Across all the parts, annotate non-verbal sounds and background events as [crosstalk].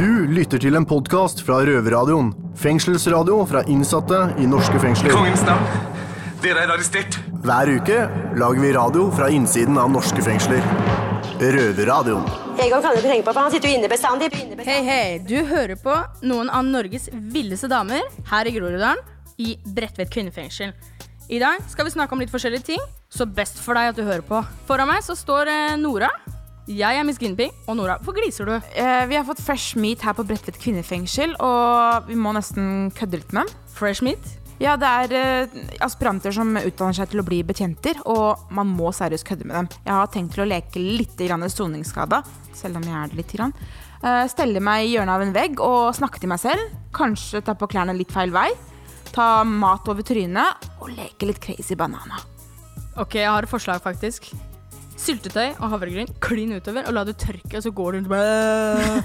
Du lytter til en podkast fra Røverradioen. Fengselsradio fra innsatte i norske fengsler. Kongens navn. Dere er arrestert. Hver uke lager vi radio fra innsiden av norske fengsler. Røverradioen. Egon kan du tenke på, for han sitter jo inne bestandig. Hei, hei, du hører på noen av Norges villeste damer her i Groruddalen, i Bredtvet kvinnefengsel. I dag skal vi snakke om litt forskjellige ting, så best for deg at du hører på. Foran meg så står eh, Nora. Jeg er Miss Guinevere, og Nora, hvorfor gliser du? Eh, vi har fått fresh meat her på Bredtvet kvinnefengsel, og vi må nesten kødde litt med dem. Fresh meat? Ja, det er eh, aspiranter som utdanner seg til å bli betjenter, og man må seriøst kødde med dem. Jeg har tenkt til å leke litt grann stoningsskada, selv om jeg er det litt. Grann. Eh, stelle meg i hjørnet av en vegg og snakke til meg selv. Kanskje ta på klærne litt feil vei. Ta mat over trynet og leke litt crazy banana. Ok, jeg har et forslag, faktisk. Syltetøy og havregryn klin utover, og la det tørke, og så går du rundt bare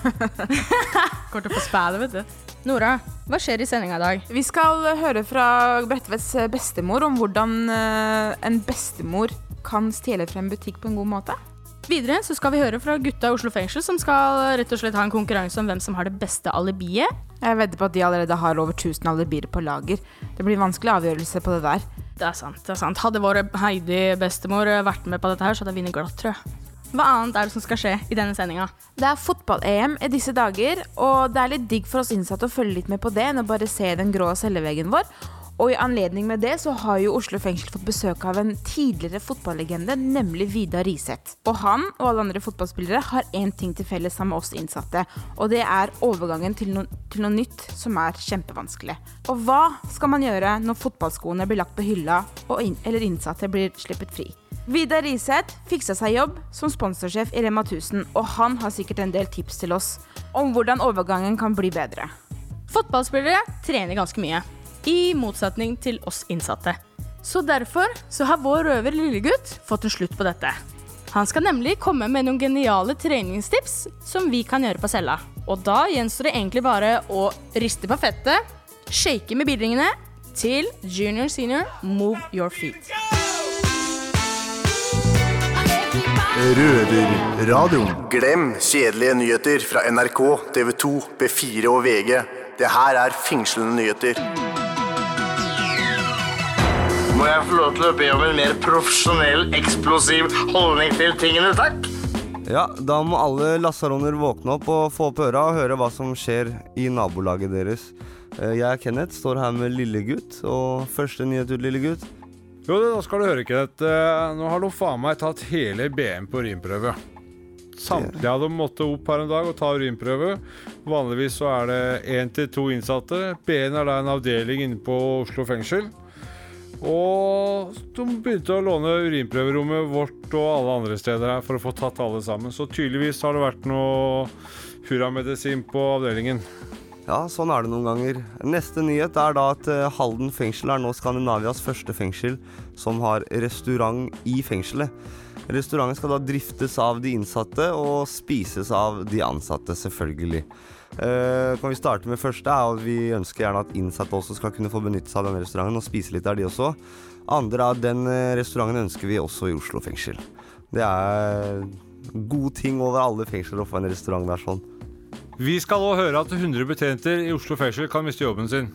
[laughs] Kommer til å få spæle, vet du. Nora, hva skjer i sendinga i dag? Vi skal høre fra Bredtvets bestemor om hvordan eh, en bestemor kan stjele fra en butikk på en god måte. Videre så skal vi høre fra gutta i Oslo fengsel, som skal rett og slett ha en konkurranse om hvem som har det beste alibiet. Jeg vedder på at de allerede har over 1000 alibier på lager. Det blir vanskelig avgjørelse på det der. Det er sant. det er sant. Hadde vår Heidi bestemor vært med på dette her, så hadde jeg vunnet glatt, tror jeg. Hva annet er det som skal skje i denne sendinga? Det er fotball-EM i disse dager, og det er litt digg for oss innsatte å følge litt med på det enn å bare se den grå celleveggen vår. Og i anledning med det så har jo Oslo fengsel fått besøk av en tidligere fotballegende, nemlig Vidar Riseth. Og han og alle andre fotballspillere har én ting til felles sammen med oss innsatte, og det er overgangen til, no til noe nytt som er kjempevanskelig. Og hva skal man gjøre når fotballskoene blir lagt på hylla, in eller innsatte blir sluppet fri? Vidar Riseth fiksa seg jobb som sponsorsjef i Rema 1000, og han har sikkert en del tips til oss om hvordan overgangen kan bli bedre. Fotballspillere trener ganske mye i motsetning til oss innsatte. Så derfor så har vår røver Lillegutt fått en slutt på dette. Han skal nemlig komme med noen geniale treningstips som vi kan gjøre på cella. Og da gjenstår det egentlig bare å riste på fettet, shake med bildingene til junior senior move your feet. Røverradioen. Glem kjedelige nyheter fra NRK, TV 2, B4 og VG. Det her er fengslende nyheter. Må jeg få lov til å be om en mer profesjonell, eksplosiv holdning til tingene, takk? Ja, da må alle lasaroner våkne opp og få opp øra og høre hva som skjer i nabolaget deres. Eh, jeg er Kenneth, står her med lillegutt, og første nyhet ut, lillegutt. Jo, da skal du høre, Kenneth. Eh, nå har du faen meg tatt hele BM på urinprøve. Samtlige av dem måtte opp her en dag og ta urinprøve. Vanligvis så er det én til to innsatte. BN er da en avdeling inne på Oslo fengsel. Og de begynte å låne urinprøverommet vårt og alle andre steder her for å få tatt alle sammen. Så tydeligvis har det vært noe hurramedisin på avdelingen. Ja, sånn er det noen ganger. Neste nyhet er da at eh, Halden fengsel er nå Skandinavias første fengsel som har restaurant i fengselet. Restauranten skal da driftes av de innsatte og spises av de ansatte, selvfølgelig. Uh, kan vi starte med første, er at Vi ønsker gjerne at innsatte også skal kunne få benytte seg av denne restauranten og spise litt der, de også. Andre av den eh, restauranten ønsker vi også i Oslo fengsel. Det er god ting over alle fengsler å få en restaurant der sånn. Vi skal òg høre at 100 betjenter i Oslo fengsel kan miste jobben sin.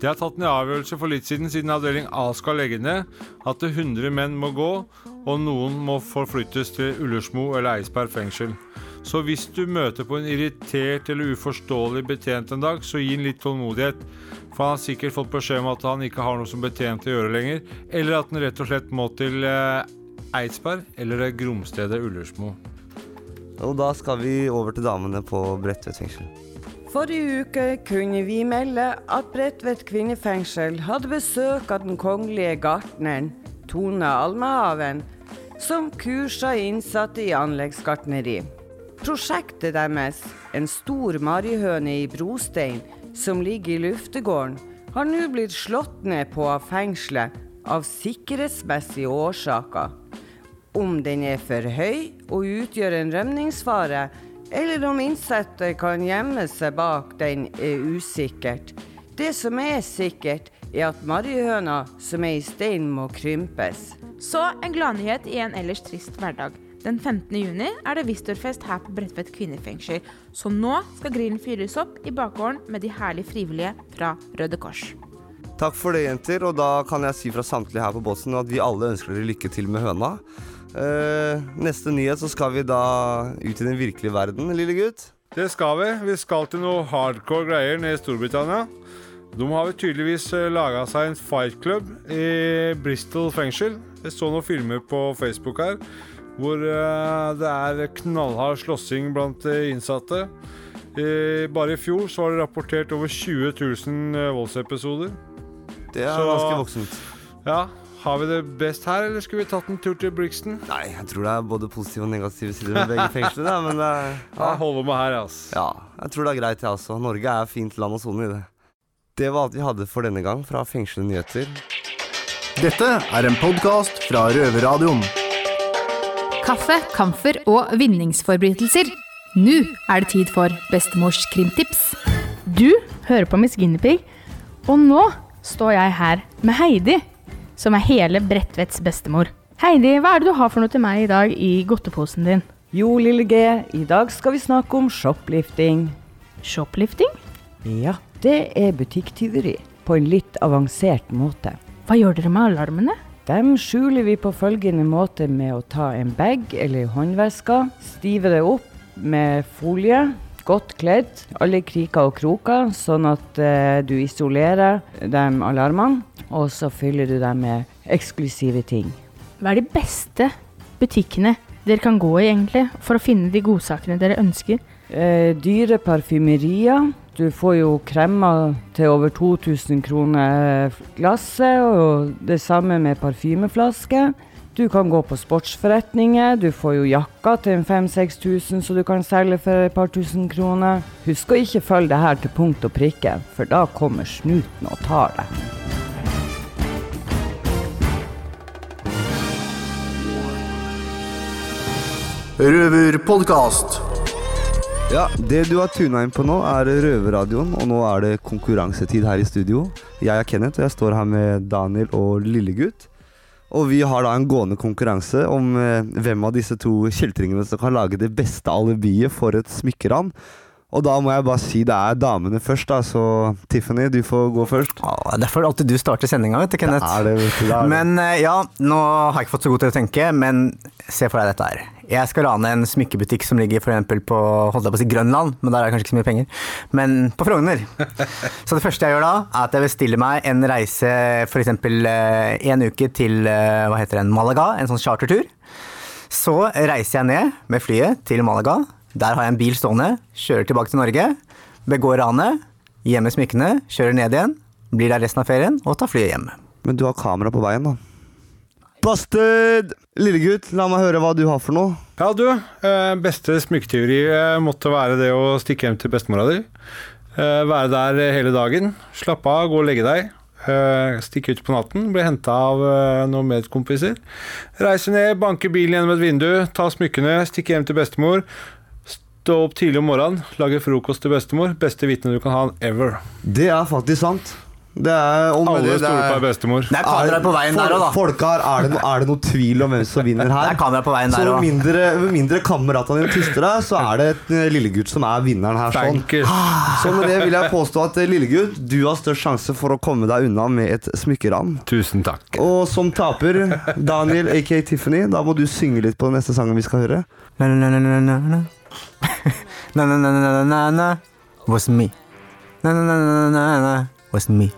De har tatt en avgjørelse for litt siden, siden avdeling A skal legge ned, at 100 menn må gå, og noen må forflyttes til Ullersmo eller Eidsberg fengsel. Så hvis du møter på en irritert eller uforståelig betjent en dag, så gi ham litt tålmodighet. For han har sikkert fått beskjed om at han ikke har noe som betjent å gjøre lenger. Eller at han rett og slett må til eh, Eidsberg eller det grumstedet Ullersmo. Og da skal vi over til damene på Bredtvet fengsel. Forrige uke kunne vi melde at Bredtvet kvinnefengsel hadde besøk av den kongelige gartneren Tone Almahaven, som kursa innsatte i anleggsgartneri. Prosjektet deres, en stor marihøne i brostein som ligger i luftegården, har nå blitt slått ned på av fengselet av sikkerhetsmessige årsaker. Om den er for høy og utgjør en rømningsfare, eller om innsatte kan gjemme seg bak den, er usikkert. Det som er sikkert, er at marihøna som er i stein, må krympes. Så en gladnyhet i en ellers trist hverdag. Den 15. juni er det Vistorfest her på Bredtvet kvinnefengsel. Så nå skal grillen fyres opp i bakgården med de herlige frivillige fra Røde Kors. Takk for det, jenter. Og da kan jeg si fra samtlige her på Båtsen at vi alle ønsker dere lykke til med høna. Eh, neste nyhet så skal vi da ut i den virkelige verden, lille gutt. Det skal vi. Vi skal til noe hardcore greier nede i Storbritannia. De har vel tydeligvis laga seg en fight club i Bristol fengsel. Jeg så noen filmer på Facebook her hvor eh, det er knallhard slåssing blant de innsatte. Eh, bare i fjor så var det rapportert over 20 000 eh, voldsepisoder. Det er Så- ganske voksent. Ja, har vi det best her, eller skulle vi tatt en tur til Brixton? Nei, jeg tror det er både positive og negative sider med begge fengslene. Men det er, [laughs] Jeg holder meg her, ass. ja, jeg tror det er greit, jeg også. Norge er fint land å sone i det. Det var alt vi hadde for denne gang fra Fengslede nyheter. Dette er en podkast fra Røverradioen. Kaffe, kamfer og vinningsforbrytelser. Nå er det tid for bestemors krimtips. Du hører på Miss Guinevere, og nå står jeg her med Heidi, som er hele Bredtvets bestemor. Heidi, hva er det du har for noe til meg i dag i godteposen din? Jo, lille G, i dag skal vi snakke om shoplifting. Shoplifting? Ja, det er butikktyveri på en litt avansert måte. Hva gjør dere med alarmene? Dem skjuler vi på følgende måte med å ta en bag eller håndveske, stive det opp med folie, godt kledd, alle kriker og kroker, sånn at eh, du isolerer de alarmene, og så fyller du dem med eksklusive ting. Hva er de beste butikkene dere kan gå i egentlig, for å finne de godsakene dere ønsker? Eh, dyre parfymerier. Du får jo kremmer til over 2000 kroner glasset, og det samme med parfymeflasker. Du kan gå på sportsforretninger. Du får jo jakker til 5000-6000 så du kan selge for et par tusen kroner. Husk å ikke følge det her til punkt og prikke, for da kommer snuten og tar deg. Røverpodkast. Ja, Det du har tuna inn på nå, er Røverradioen, og nå er det konkurransetid her i studio. Jeg er Kenneth, og jeg står her med Daniel og Lillegutt. Og vi har da en gående konkurranse om eh, hvem av disse to kjeltringene som kan lage det beste alibiet for et smykkeran. Og da må jeg bare si det er damene først, da. Så Tiffany, du får gå først. Åh, er derfor alltid du starter sendinga, vet du, Kenneth. Det er det, vet du, det er det. Men eh, ja, nå har jeg ikke fått så god til å tenke, men se for deg dette her. Jeg skal rane en smykkebutikk som ligger for på, holdt jeg på å si Grønland, men der er det kanskje ikke så mye penger. Men på Frogner. [laughs] Så det første jeg gjør da, er at jeg bestiller meg en reise eksempel eh, en uke til, eh, hva heter den, Malaga, en sånn chartertur. Så reiser jeg ned med flyet til Malaga. Der har jeg en bil stående, kjører tilbake til Norge, begår ranet, gjemmer smykkene, kjører ned igjen, blir der resten av ferien og tar flyet hjem. Men du har kamera på veien, da. Busted! Lillegutt, la meg høre hva du har for noe. Ja, du. Eh, beste smykketyveri eh, måtte være det å stikke hjem til bestemora di. Eh, være der hele dagen. Slappe av, gå og legge deg. Eh, stikke ut på natten, bli henta av noen medkompiser. Reise ned, banke bilen gjennom et vindu, ta smykkene, stikke hjem til bestemor. Stå opp tidlig om morgenen, lage frokost til bestemor. Beste vitne du kan ha ever. Det er faktisk sant. Det er, Alle stoler på bestemor. Det er kamera på veien der òg, da. Folk har, er, det, er det noe tvil om hvem som vinner her? Det er kamera på veien så der med òg. mindre, mindre kameratene dine tyster deg, så er det et eh, lillegutt som er vinneren her. Sånn. Så med det vil jeg påstå at eh, lillegutt, du har størst sjanse for å komme deg unna med et smykkeran. Tusen takk. Og som taper, Daniel aka Tiffany, da må du synge litt på den neste sangen vi skal høre. Na, na, na, na, na, na. Na, na, na, na, na, na, na. Was me. Na, na, na, na, na, na. Was me.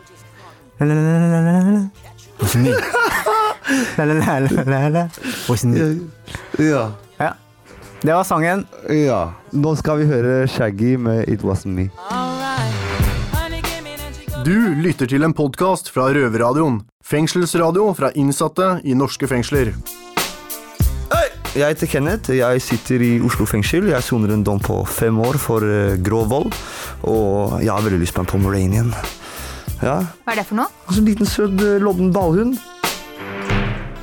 Na, na, na, na, na, na, na. Was me. La, la, la, la, la, la. Was me. Ja. Ja. Det var sangen. ja. Nå skal vi høre Shaggy med It Wasn't Me. Du lytter til en podkast fra Røverradioen. Fengselsradio fra innsatte i norske fengsler. Jeg heter Kenneth. Jeg sitter i Oslo fengsel. Jeg soner en dom på fem år for eh, grov vold. Og jeg har veldig lyst på en Pomeranian. Ja, Hva er det for noe? altså en liten søt eh, lodden ballhund.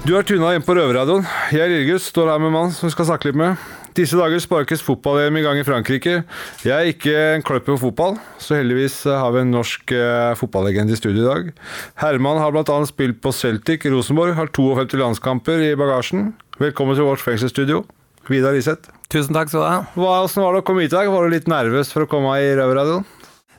Du har tuna inn på Røverradioen. Jeg Lillegutt står her med en mann som vi skal snakke litt med. Disse dager sparkes fotball-EM i gang i Frankrike. Jeg er ikke en kløpp på fotball, så heldigvis eh, har vi en norsk fotballegende i studio i dag. Herman har bl.a. spilt på Celtic Rosenborg, har 52 landskamper i bagasjen. Velkommen til vårt fengselsstudio. Vidar Iseth. Tusen takk skal du ha. Hvordan var det å komme hit i dag? Var du litt nervøs for å komme i Røverradioen?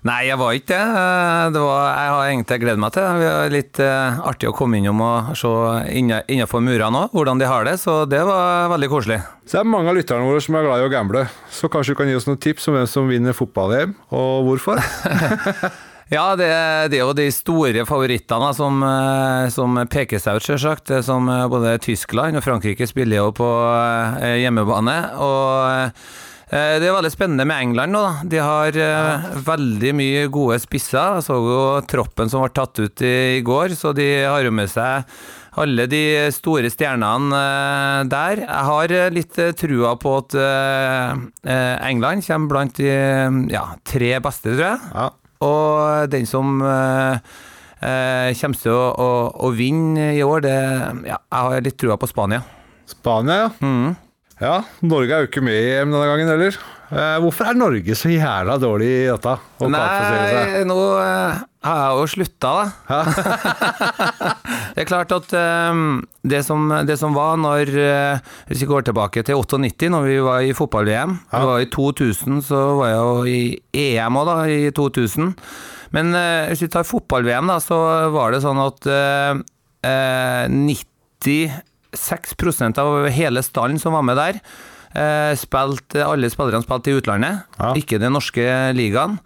Nei, jeg var ikke det. Eh, var, jeg har egentlig gledet meg til det. Det er litt eh, artig å komme innom og se innenfor murene òg, hvordan de har det. Så det var veldig koselig. Så det er mange av lytterne våre som er glad i å gamble. Så kanskje du kan gi oss noen tips om hvem som vinner fotball-VM, og hvorfor? [laughs] Ja, det, det er jo de store favorittene som, eh, som peker seg ut, selvsagt. Som eh, både Tyskland og Frankrike spiller jo på eh, hjemmebane. Og det er veldig spennende med England nå, da. De har eh, veldig mye gode spisser. Jeg så jo troppen som ble tatt ut i, i går, så de har jo med seg alle de store stjernene eh, der. Jeg har litt trua på at eh, England kommer blant de ja, tre beste, tror jeg. Og den som eh, eh, kommer til å, å, å vinne i år, det ja, Jeg har litt trua på Spania. Spania, ja. Mm. Ja, Norge er jo ikke med i EM denne gangen heller. Eh, hvorfor er Norge så jævla dårlig i dette? Nei, nå eh, har jeg jo slutta, da. [laughs] det er klart at eh, det, som, det som var når eh, Hvis vi går tilbake til 98, når vi var i fotball-VM Vi var I 2000 så var jeg jo i EM òg, da, i 2000. Men eh, hvis vi tar fotball-VM, da, så var det sånn at eh, eh, 96 av hele stallen som var med der, eh, spilte, alle spillerne spilte i utlandet, ikke den norske ligaen.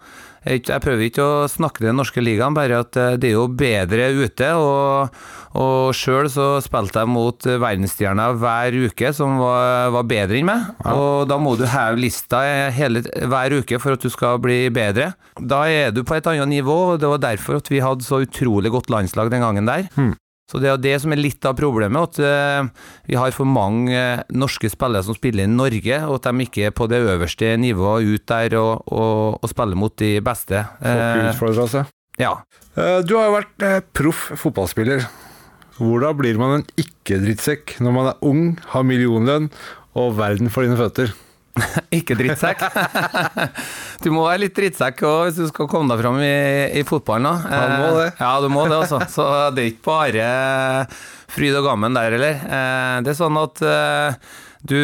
Jeg prøver ikke å snakke den norske ligaen, bare at eh, det er jo bedre ute. Og, og sjøl så spilte jeg mot verdensstjerner hver uke som var, var bedre enn meg. Og da må du heve lista hele, hver uke for at du skal bli bedre. Da er du på et annet nivå, og det var derfor at vi hadde så utrolig godt landslag den gangen der. Så det er det som er litt av problemet, at eh, vi har for mange eh, norske spillere som spiller i Norge, og at de ikke er på det øverste nivået ut der og, og, og spiller mot de beste. Ikke Eh, seg. ja. Du har jo vært proff fotballspiller. Hvordan blir man en ikke-drittsekk når man er ung, har millionlønn og verden for dine føtter? [laughs] Ikke drittsekk. [laughs] du må være litt drittsekk også hvis du skal komme deg fram i, i fotballen. Da. Ja, du må det. Eh, Ja, du må det, også. Så det er ikke bare fryd og gammen der, eller. Eh, Det er sånn at eh, du,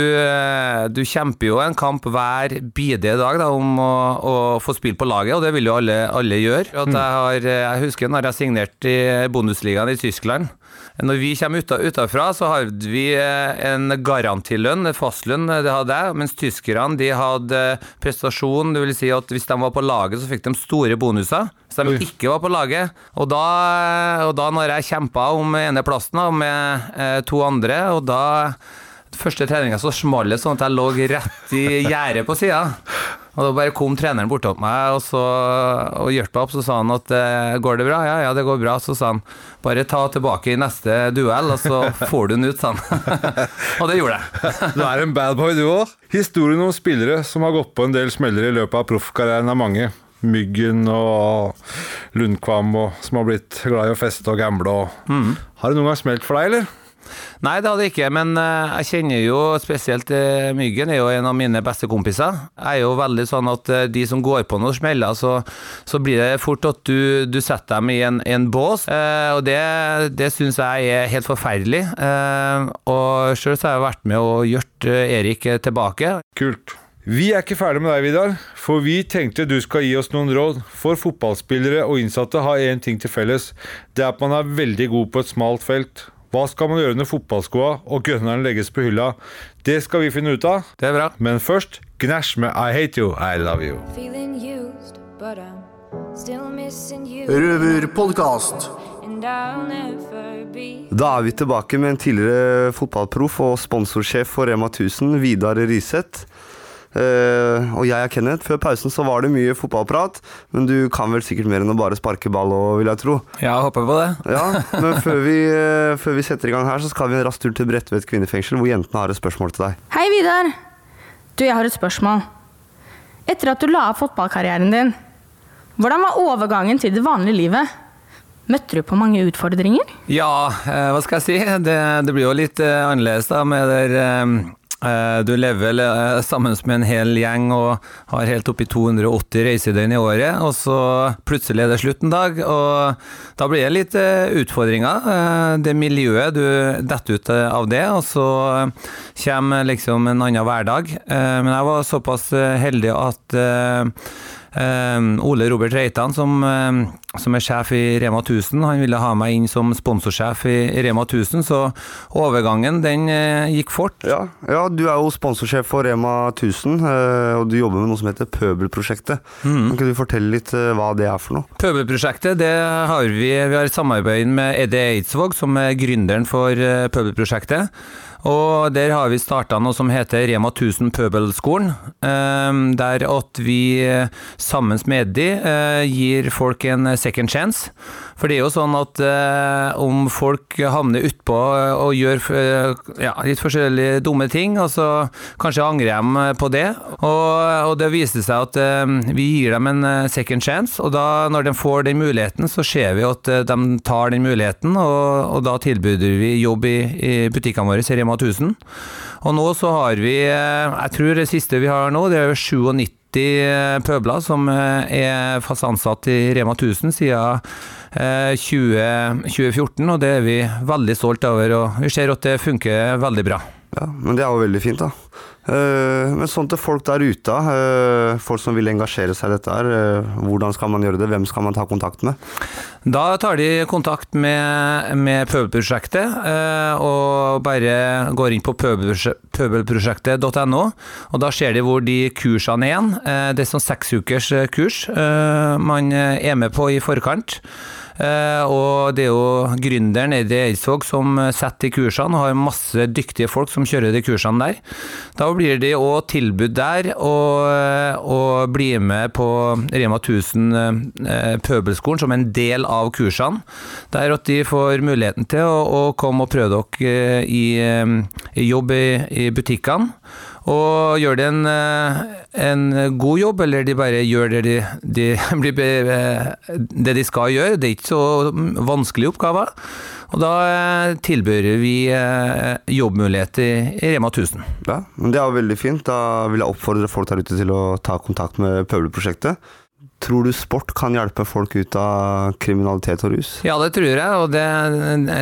du kjemper jo en kamp hver bidige dag da, om å, å få spille på laget, og det vil jo alle, alle gjøre. At jeg, har, jeg husker når jeg signerte i Bundesligaen i Tyskland. Når vi kommer uta, utafra, så hadde vi eh, en garantilønn, en fastlønn, eh, det hadde jeg, mens tyskerne de hadde prestasjon, det vil si at hvis de var på laget, så fikk de store bonuser. Hvis de ikke var på laget. Og da, og da når jeg kjempa om eneplassen plassen, med eh, to andre, og da Første treninga så smalt det sånn at jeg lå rett i gjerdet på sida. Og da bare kom treneren bortom meg og, så, og hjalp meg opp, så sa han at eh, går det bra? Ja, ja, det går bra. Så sa han bare ta tilbake i neste duell, og så får du den ut, sa han. [laughs] og det gjorde jeg. Du er en bad boy, du òg. Historien om spillere som har gått på en del smeller i løpet av proffkarrieren er mange. Myggen og Lundkvam og, som har blitt glad i å feste og gamble. Og. Har det noen gang smelt for deg, eller? Nei, det hadde jeg ikke, men eh, jeg kjenner jo spesielt eh, Myggen, er jo en av mine beste kompiser. Jeg er jo veldig sånn at eh, de som går på noen smeller, så, så blir det fort at du, du setter dem i en, en bås, eh, og det, det syns jeg er helt forferdelig. Eh, og sjøl har jeg vært med og gjort Erik tilbake. Kult. Vi er ikke ferdig med deg, Vidar, for vi tenkte du skal gi oss noen råd. For fotballspillere og innsatte har én ting til felles. Det er at man er veldig god på et smalt felt. Hva skal man gjøre når fotballskoa og gunneren legges på hylla? Det skal vi finne ut av. Det er bra. Men først Gnæsj med I Hate You, I Love You. Feeling used, you. Røverpodkast. Da er vi tilbake med en tidligere fotballproff og sponsorsjef for Rema 1000, Vidar Riseth. Eh, og jeg er Kenneth. Før pausen så var det mye fotballprat, men du kan vel sikkert mer enn å bare sparke ball òg, vil jeg tro. Ja, jeg håper på det. Ja, [laughs] Men før vi, eh, før vi setter i gang her, så skal vi en rask tur til Bredtvet kvinnefengsel, hvor jentene har et spørsmål til deg. Hei, Vidar. Du, jeg har et spørsmål. Etter at du la av fotballkarrieren din, hvordan var overgangen til det vanlige livet? Møtte du på mange utfordringer? Ja, eh, hva skal jeg si? Det, det blir jo litt annerledes da med der, Du lever eh, sammen med en hel gjeng og har helt oppi 280 reisedøgn i året, og så plutselig er det slutt en dag, og da blir det litt eh, utfordringer. Eh, Det miljøet, du detter ut eh, av det, og så kommer liksom en annen hverdag. Eh, Men jeg var såpass eh, heldig at eh, eh, Ole Robert Reitan, som, eh, som er sjef i Rema 1000, han ville ha meg inn som sponsorsjef i Rema 1000, så overgangen den eh, gikk fort. Ja, ja, du er jo sponsorsjef for Rema 1000, eh, og du jobber med noe som heter Pøbelprosjektet. Kan ikke du fortelle litt eh, hva det er for noe? Pøbelprosjektet, det har vi, vi har et samarbeid med Eddie Eidsvåg, som er gründeren for Pøbelprosjektet. Og der har vi starta noe som heter Rema 1000 Pøbelskolen. eh, Der at vi eh, sammen med Eddie eh, gir folk en second chance. For det er jo sånn at eh, om folk havner utpå og gjør eh, ja, litt forskjellige dumme ting, og så kanskje angrer de på det. Og, og det viste seg at eh, vi gir dem en eh, second chance, og da når de får den muligheten, så ser vi at eh, de tar den muligheten, og, og da tilbyr vi jobb i, i butikkene våre i Rema 1000. Og nå så har vi, eh, jeg tror det siste vi har nå, det er 97 pøbler som eh, er fast ansatt i Rema 1000 siden eh, 20, 2014, og det er vi veldig stolt over, og vi ser at det funker veldig bra. Ja, men det er jo veldig fint, da. Eh, men sånn til folk der ute, eh, folk som vil engasjere seg i dette her, eh, hvordan skal man gjøre det? Hvem skal man ta kontakt med? Da tar de kontakt med, med Pøbelprosjektet, og bare går inn på pøbelprosje- pøbelprosjektet.no, og da ser de hvor de kursene er igjen. Det er sånn seks ukers kurs eh, man er med på i forkant. Eh, og det er jo gründeren Eddie Eidsvåg som eh, setter de kursene, og har masse dyktige folk som kjører de kursene der. Da blir de òg tilbudt der å å bli med på Rema 1000 eh, Pøbelskolen som en del av kursene. Der at de får muligheten til å, å komme og prøve dere eh, i, eh, i jobb i, i butikkene. Og gjør de en, eh, en god jobb, eller de bare gjør det de, de, [laughs] eh, det de skal gjøre, det er ikke så vanskelige oppgaver. Og da eh, tilbyr vi jobbmuligheter i, Rema 1000. Ja, Det er veldig fint. Da vil jeg oppfordre folk der ute til å ta kontakt med Pøbelprosjektet. Tror du sport kan hjelpe folk ut av kriminalitet og rus? Ja, det tror jeg, og det,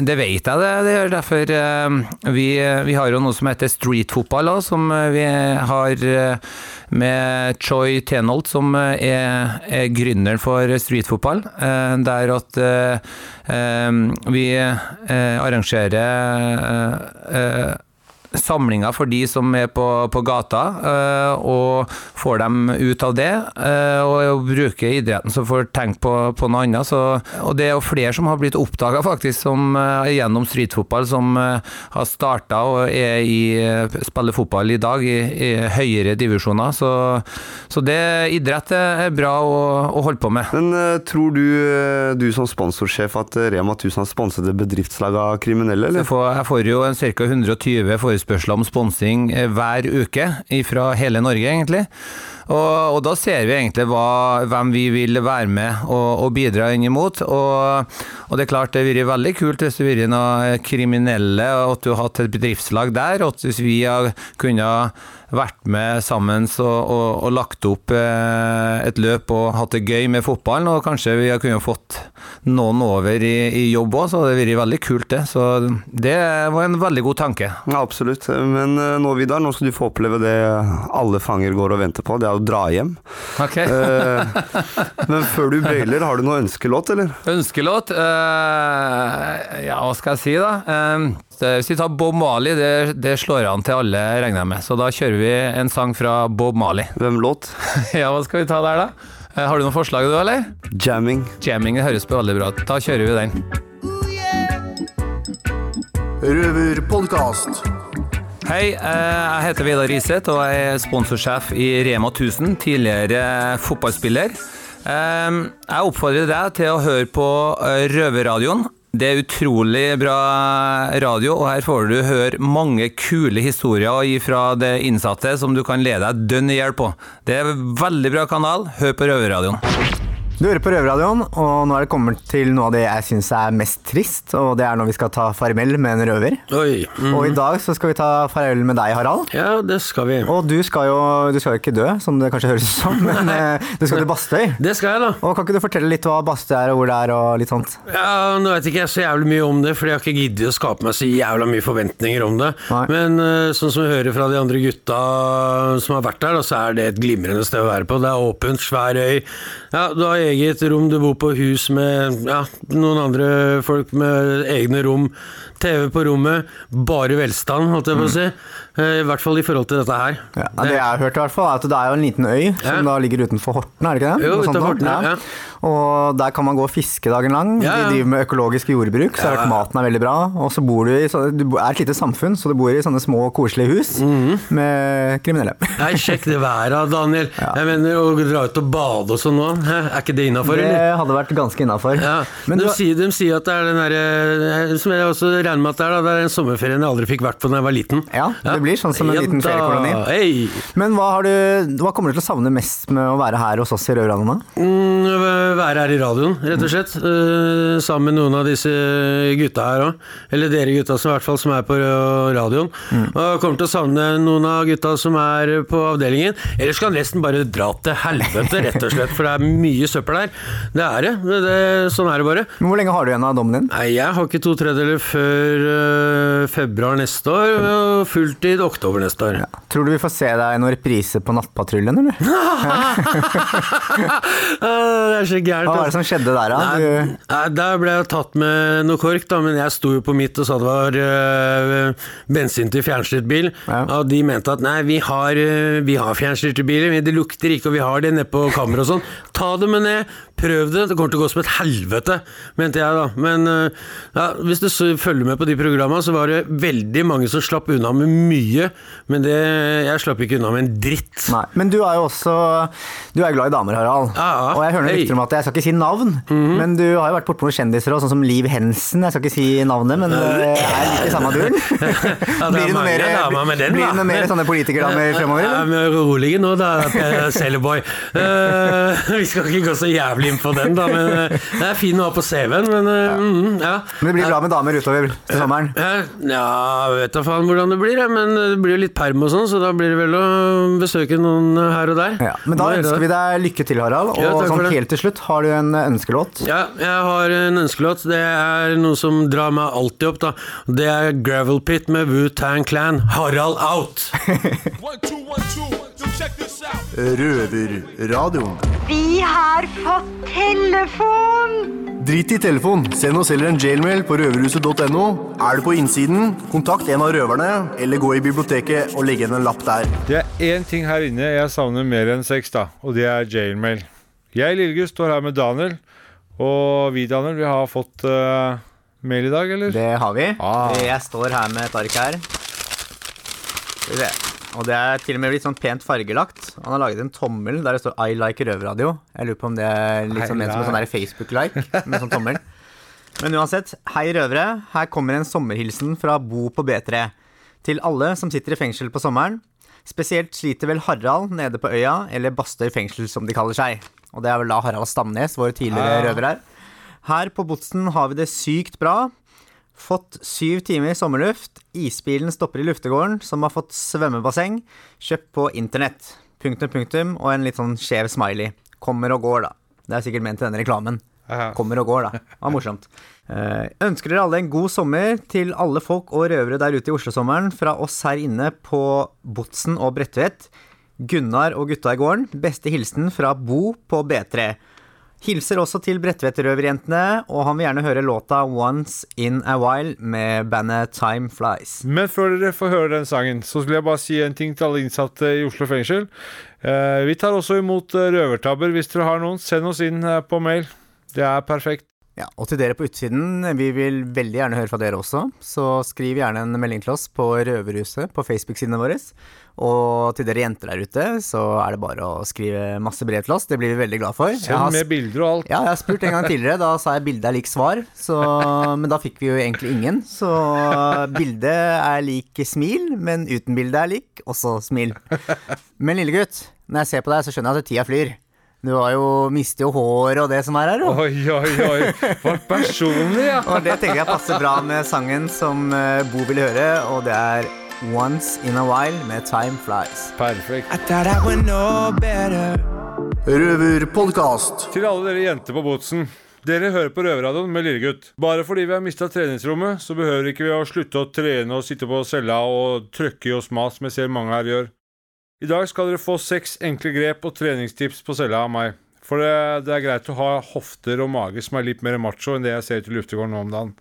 det vet jeg det, det gjør. Derfor eh, vi, vi har jo noe som heter streetfotball, som vi har eh, med Choi Tenholt, som eh, er, er gründeren for streetfotball. Der at vi arrangerer samlinger for de som er på, på gata, eh, og får dem ut av det. eh, og bruker idretten som får tenke på, på noe annet. Så, og det er jo flere som har blitt oppdaga faktisk som, eh, gjennom streetfotball, som har starta og er i, spiller fotball i dag i, i høyere divisjoner. Så, så det idrett er bra å, å holde på med. Men tror du, du som sponsorsjef, at Rema 1000 har sponset det bedriftslag av kriminelle, eller? jeg får, jeg får jo ca. 120 forespørsler om sponsing eh, hver uke fra hele Norge, egentlig. Og, og da ser vi egentlig hva, hvem vi vil være med og, og bidra inn imot. Og, og det er klart det ville vært veldig kult hvis det hadde vært noen kriminelle, og at du har hatt et bedriftslag der. Og at hvis vi har kunnet vært med sammen og, lagt opp eh, et løp og hatt det gøy med fotballen, og kanskje vi har kunnet fått noen over i, i jobb òg, så det hadde vært veldig kult, det. Så det var en veldig god tanke. Ja, absolutt. Men eh, nå, Vidar, nå skal du få oppleve det alle fanger går og venter på. Det er å dra hjem. Okay. Eh, [laughs] men før du bøyler, har du noe ønskelåt, eller? Ønskelåt? eh, ja, hva skal jeg si, da? Eh, hvis vi tar Bob Marley, det, det slår an til alle, regner jeg med. Så da kjører vi en sang fra Bob Marley. [laughs] Hvem låt? ja, hva skal vi ta der, da? Har du noen forslag, du, eller? Jamming. Jamming det høres på veldig bra ut. Da kjører vi den. Røverpodkast. Hei, eh, jeg heter Vidar Riseth og jeg er sponsorsjef i Rema 1000, tidligere fotballspiller. Eh, Jeg oppfordrer deg til å høre på eh, Røverradioen. Det er utrolig bra radio, og her får du høre mange kule historier fra det innsatte som du kan lede deg dønn i hjel på. Det er en veldig bra kanal. Hør på Røverradioen. Du hører på Røverradioen, og nå er det kommet til noe av det jeg syns er mest trist. Og det er når vi skal ta farvel med en røver. Mhm. Og i dag så skal vi ta farvel med deg, Harald. Ja, det skal vi. Og du skal jo du skal ikke dø, som det kanskje høres ut som, [laughs] men eh, du skal til Bastøy. Det skal jeg, da. Og kan ikke du fortelle litt hva Bastøy er, og hvor det er, og litt sånt? Ja, Nå vet ikke jeg så jævlig mye om det, for jeg har ikke giddet å skape meg så jævla mye forventninger om det. Men eh, sånn som vi hører fra de andre gutta som har vært der, da, så er det et glimrende sted å være på. Det er åpent, svær øy. Ja, Du har eget rom, du bor på hus med ja, noen andre folk med egne rom. TV på rommet. Bare velstand, holdt jeg på å si. Eh, I hvert fall i forhold til dette her. Ja, det jeg har hørt, i hvert fall, er at det er jo en liten øy som da ligger utenfor Horten, er det ikke det? Jo, utenfor? Horten, ja. Og der kan man gå og fiske dagen lang. De driver med økologisk jordbruk, så Ja, hørt maten er veldig bra. Og så bor du i Du er et lite samfunn, så du bor i sånne små, koselige hus Mhm. med kriminelle. Nei, sjekk det været, Daniel. Jeg mener, Å dra ut og bade og sånn nå, er ikke det innafor, Det hadde vært ganske innafor. Ja, Men de, du- sier, de sier at det er den derre Som jeg også regner med at det er, da, det er den sommerferien jeg aldri fikk vært på da jeg var liten. Ja, det blir sånn som en Ja liten feriekoloni. Hey. Men hva, har du, hva kommer du til å savne mest med å være her hos oss i Røverradioen? da? Mm, være her i radioen, rett og slett. Uh, sammen med noen av disse gutta her òg. Eller dere gutta som, i hvert fall, som er på radioen. radioen. Og kommer til å savne noen av gutta som er på avdelingen. Ellers kan resten bare dra til helvete, rett og slett. For det er mye søppel her. Det er det. det, det sånn er det bare. Men Hvor lenge har du igjen av dommen din? Nei, Jeg har ikke to tredjedeler før eh, februar neste år, og fulltid oktober neste år. Tror du vi får se deg i noen reprise på Nattpatruljen, eller? [laughs] Det er så gærent. Hva var det altså. som skjedde der, da? Nei, nei, der ble jeg tatt med noe kork, da, men jeg sto jo på mitt og sa det var øh, bensin til fjernstyrt bil. Og de mente at nei, vi har, øh, vi har fjernstyrte biler, det lukter ikke, og vi har det nede på kammeret og sånn. Ta det med ned, prøv det, det kommer til å gå som et helvete, mente jeg da. Men øh, ja, hvis du følger med på de programmene, så var det veldig mange som slapp unna med mye, men det, jeg slapp ikke unna med en dritt. Nei, men du er jo også Du er glad i damer, Harald. og jeg hører noen rykter om at jeg skal ikke si navn, men du har jo vært borte med kjendiser òg, sånn som Liv Hensen. Jeg skal ikke si navnet, men [laughs] det er litt i samme duren. Ja, Blir det noe mer- damer med den, blir det noe mer sånne politikerdamer fremover? Ja, Rolig nå da, Per Celleboy. Eh, [laughs] vi skal ikke gå så jævlig inn på den, da, men eh, det er fin å ha på CV-en, men ja. mm, ja. Men det blir bra med damer utover til sommeren. Ja, jeg vet da faen hvordan det blir, men det blir jo litt perm og sånn, så da blir det vel å besøke noen her og der. Ja, men da ønsker vi deg lykke til, Harald. Og Ja, sånn helt til slutt, har du en ønskelåt? Ja, jeg har en ønskelåt. Det er noe som drar meg alltid opp, da. Det er Gravel Pit med Wu-Tang Clan. Harald out! [laughs] Røverradioen. Vi har fått telefon! Drit i telefon. Send oss heller en jailmail på røverhuset.no. Er du på innsiden, kontakt en av røverne, eller gå i biblioteket og legge igjen en lapp der. Det er én ting her inne jeg savner mer enn sex, da, og det er jailmail. Jeg, Lillegutt, står her med Daniel. Og vi, Daniel, vi har fått uh, mail i dag, eller? Det har vi. Ah. Jeg står her med et ark her. Skal vi se. Og det er til og med litt sånn pent fargelagt. Han har laget en tommel der det står 'I like røverradio'. Jeg lurer på om det er litt sånn ment som en sånn Facebook-like med sånn tommel. Men uansett, hei røvere. Her kommer en sommerhilsen fra Bo på B3. Til alle som sitter i fengsel på sommeren. Spesielt sliter vel Harald nede på øya, eller Bastøy fengsel som de kaller seg. Og det er vel da Harald Stamnes, vår tidligere Ja. røver her. Her på Botsen har vi det sykt bra. Fått syv timer i sommerluft. Isbilen stopper i luftegården, som har fått svømmebasseng. Kjøpt på internett. Punktum, punktum, og en litt sånn skjev smiley. Kommer og går, da. Det er sikkert ment til denne reklamen. Kommer og går, da. Det var morsomt. Eh, ønsker dere alle en god sommer til alle folk og røvere der ute i Oslo-sommeren fra oss her inne på Botsen og Bredtvet. Gunnar og gutta i gården, beste hilsen fra Bo på B3. Hilser også til Bredtvet-røverjentene, og han vil gjerne høre låta 'Once In A While' med bandet Time Flies. Men før dere får høre den sangen, så skulle jeg bare si en ting til alle innsatte i Oslo fengsel. Eh, vi tar også imot eh, røvertabber. Hvis dere har noen, send oss inn eh, på mail. Det er perfekt. Ja, og til dere på utsiden, vi vil veldig gjerne høre fra dere også, så skriv gjerne en melding til oss på Røverhuset på Facebook-sidene våre. Og til dere jenter der ute, så er det bare å skrive masse brev til oss. Det blir vi veldig glad for. Send med bilder og alt. Ja, jeg har spurt en gang tidligere. Da sa jeg bilde er lik svar. Så, men da fikk vi jo egentlig ingen. Så bildet er lik smil, men uten bilde er lik også smil. Men lille gutt, når jeg ser på deg, så skjønner jeg at tida flyr. Du har jo mistet jo håret og det som er her, jo. Oi, oi, oi. Var personlig, ja. Og det tenker jeg passer bra med sangen som eh, Bo vil høre, og det er Once in a While med Time Flies. Perfekt. Røverpodkast. Til alle dere jenter på Botsen. Dere hører på Røverradioen med Lillegutt. Bare fordi vi har mista treningsrommet, så behøver ikke vi å slutte å trene og sitte på cella og trøkke i oss mas, som jeg ser mange her gjør. I dag skal dere få seks enkle grep og treningstips på cella av meg. For det, det er greit å ha hofter og mage som er litt mer macho enn det jeg ser ut i luftegården nå om dagen.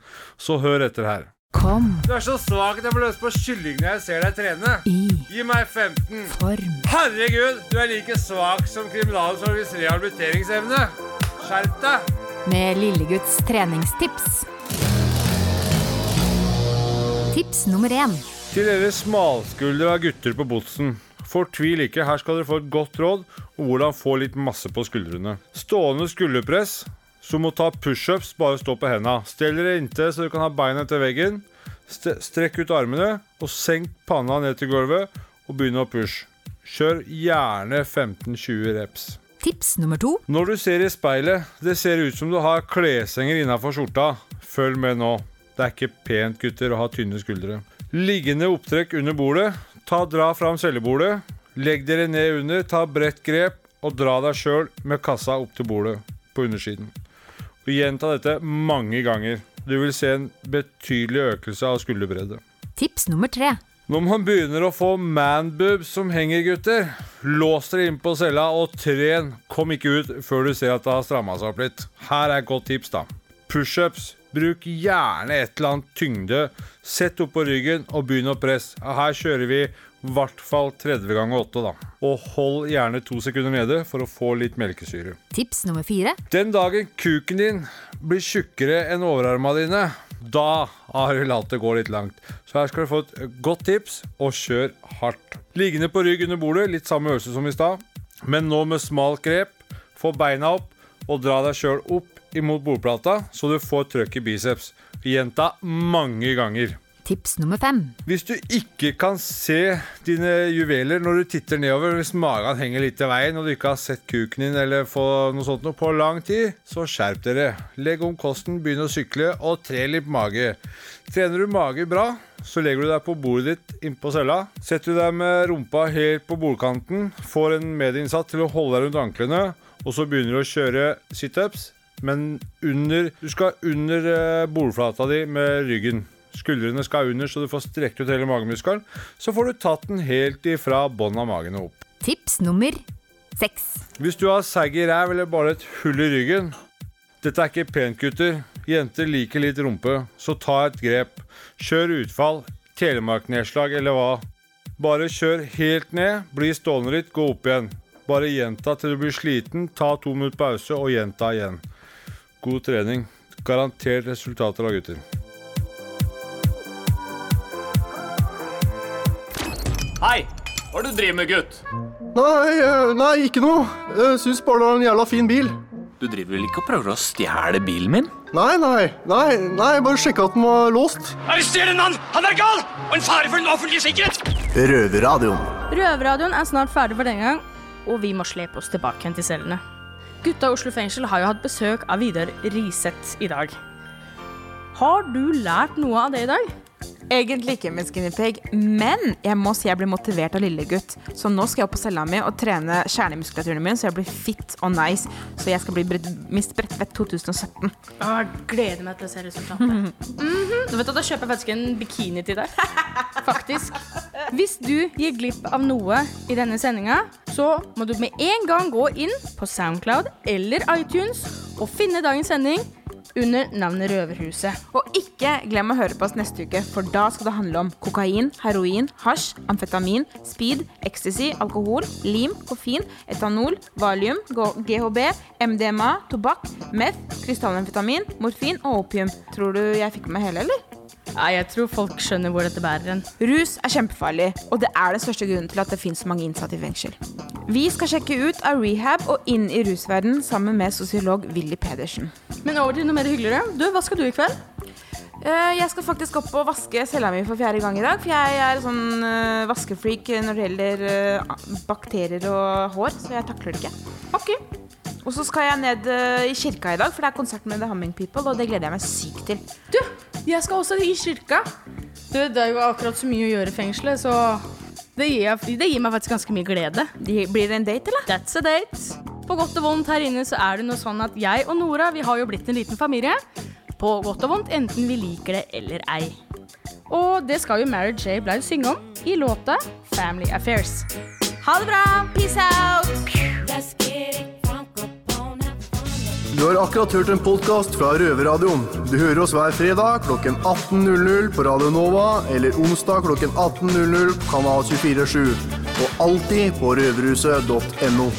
Så hør etter her. Kom Du er så svak at jeg får lyst på kylling når jeg ser deg trene. i Gi meg 15. form. Herregud, du er like svak som kriminalomsorgens rehabiliteringsevne. Skjerp deg! Med Lilleguds treningstips. Tips nummer én. Til dere smalskuldra gutter på Botsen. Fortvil ikke, her skal dere få et godt råd om hvordan få litt masse på skuldrene. Stående skulderpress, som å ta pushups, bare stå på henda. Stell dere inntil så dere kan ha beina til veggen. St strekk ut armene, og senk panna ned til gulvet, og begynn å push. Kjør gjerne 15-20 reps. Tips nummer to. Når du ser i speilet, det ser ut som du har kleshenger innafor skjorta. Følg med nå. Det er ikke pent, gutter, å ha tynne skuldre. Liggende opptrekk under bordet. Ta Dra fram cellebordet. Legg dere ned under, ta bredt grep, og dra deg sjøl med kassa opp til bordet på undersiden. Og Gjenta dette mange ganger. Du vil se en betydelig økelse av skulderbredde. Tips nummer tre. Når man begynner å få manboobs som henger, gutter, lås dere inn på cella og tren. Kom ikke ut før du ser at det har stramma seg opp litt. Her er et godt tips, da. Pushups. Bruk gjerne et eller annet tyngde. Sett opp på ryggen og begynn å presse. Her kjører vi i hvert fall 30 ganger 8, da. Og hold gjerne to sekunder nede for å få litt melkesyre. Tips nummer fire. Den dagen kuken din blir tjukkere enn overarma dine, da har du latt det gå litt langt. Så her skal du få et godt tips, og kjør hardt. Liggende på rygg under bordet, litt samme øvelse som i stad, men nå med smalt grep. Få beina opp, og dra deg sjøl opp imot bordplata, så du får trøkk i biceps. Gjenta mange ganger. Tips nummer fem. Hvis du ikke kan se dine juveler når du titter nedover, hvis magen henger litt i veien og du ikke har sett kuken din eller få noe sånt noe på lang tid, så skjerp dere. Legg om kosten, begynn å sykle og tre litt mage. Trener du mage bra, så legger du deg på bordet ditt innpå cella. Setter du deg med rumpa helt på bordkanten, får en medinnsatt til å holde deg rundt anklene, og så begynner du å kjøre situps, men under Du skal under eh, bordflata di med ryggen. Skuldrene skal under, så du får strekt ut hele magemuskelen. Så får du tatt den helt ifra bånn av magen og opp. Tips nummer seks. Hvis du har sagg i ræv eller bare et hull i ryggen Dette er ikke pent, gutter. Jenter liker litt rumpe, så ta et grep. Kjør utfall, telemarknedslag eller hva. Bare kjør helt ned, bli stående litt, gå opp igjen. Bare gjenta til du blir sliten, ta to minutter pause og gjenta igjen. God trening. Garantert resultater da, gutter. Hei! Hva er det du driver med, gutt? Nei, eh, nei, ikke noe. Jeg syns bare det var en jævla fin bil. Du driver vel ikke og prøver å stjele bilen min? Nei, nei, nei, nei, bare sjekka at den var låst. Arrester den mann! Han er gal! Og en fare for den offentlige sikkerhet! Røverradioen. Røverradioen er snart ferdig for denne gang, og vi må slepe oss tilbake igjen til cellene. Gutta Oslo fengsel har jo hatt besøk av Vidar Riseth i dag. Har du lært noe av det i dag? Egentlig ikke med skinny pig, men jeg må si jeg blir motivert av lillegutt. Så nå skal jeg opp på cella mi og trene kjernemuskulaturen min, så jeg blir fit og nice. Så jeg skal bli Miss Bredtvet 2017. Å, jeg gleder meg til å se resultatet. Mhm. Du vet at Da kjøper jeg faktisk en bikini til deg. [laughs] Faktisk. Hvis du gir glipp av noe i denne sendinga, så må du med en gang gå inn på Soundcloud eller iTunes og finne dagens sending under navnet Røverhuset. Og ikke glem å høre på oss neste uke, for da skal det handle om kokain, heroin, hasj, amfetamin, speed, ecstasy, alkohol, lim, koffein, etanol, valium, GHB, MDMA, tobakk, meth, krystallamfetamin, morfin og opium. Tror du jeg fikk med hele, eller? Nei, jeg tror folk skjønner hvor dette bærer hen. Rus er kjempefarlig, og det er den største grunnen til at det finnes så mange innsatte i fengsel. Vi skal sjekke ut av rehab og inn i rusverden sammen med sosiolog Willy Pedersen. Men over til noe mer hyggeligere. Du, Hva skal du i kveld? Eh, Jeg skal faktisk opp og vaske cella mi for fjerde gang i dag. For jeg er sånn eh, vaskefreak når det gjelder eh, bakterier og hår, så jeg takler det ikke. Ok. Og så skal jeg ned i kirka i dag, for det er konsert med The Humming People, og det gleder jeg meg sykt til. Du, jeg skal også i kirka. Du, det er jo akkurat så mye å gjøre i fengselet, så det gir, jeg, det gir meg faktisk ganske mye glede. Blir det en date, eller? That's a date. På godt og vondt her inne så er det noe sånn at jeg og Nora vi har jo blitt en liten familie. På godt og vondt, enten vi liker det eller ei. Og det skal jo Mary J. Blige synge om i låta Family Affairs. Ha det bra! Peace out! Du har akkurat hørt en podkast fra Røverradioen. Du hører oss hver fredag klokken 18.00 på Radio Nova eller onsdag klokken 18.00 på Kanal 247. Og alltid på røverhuset.no.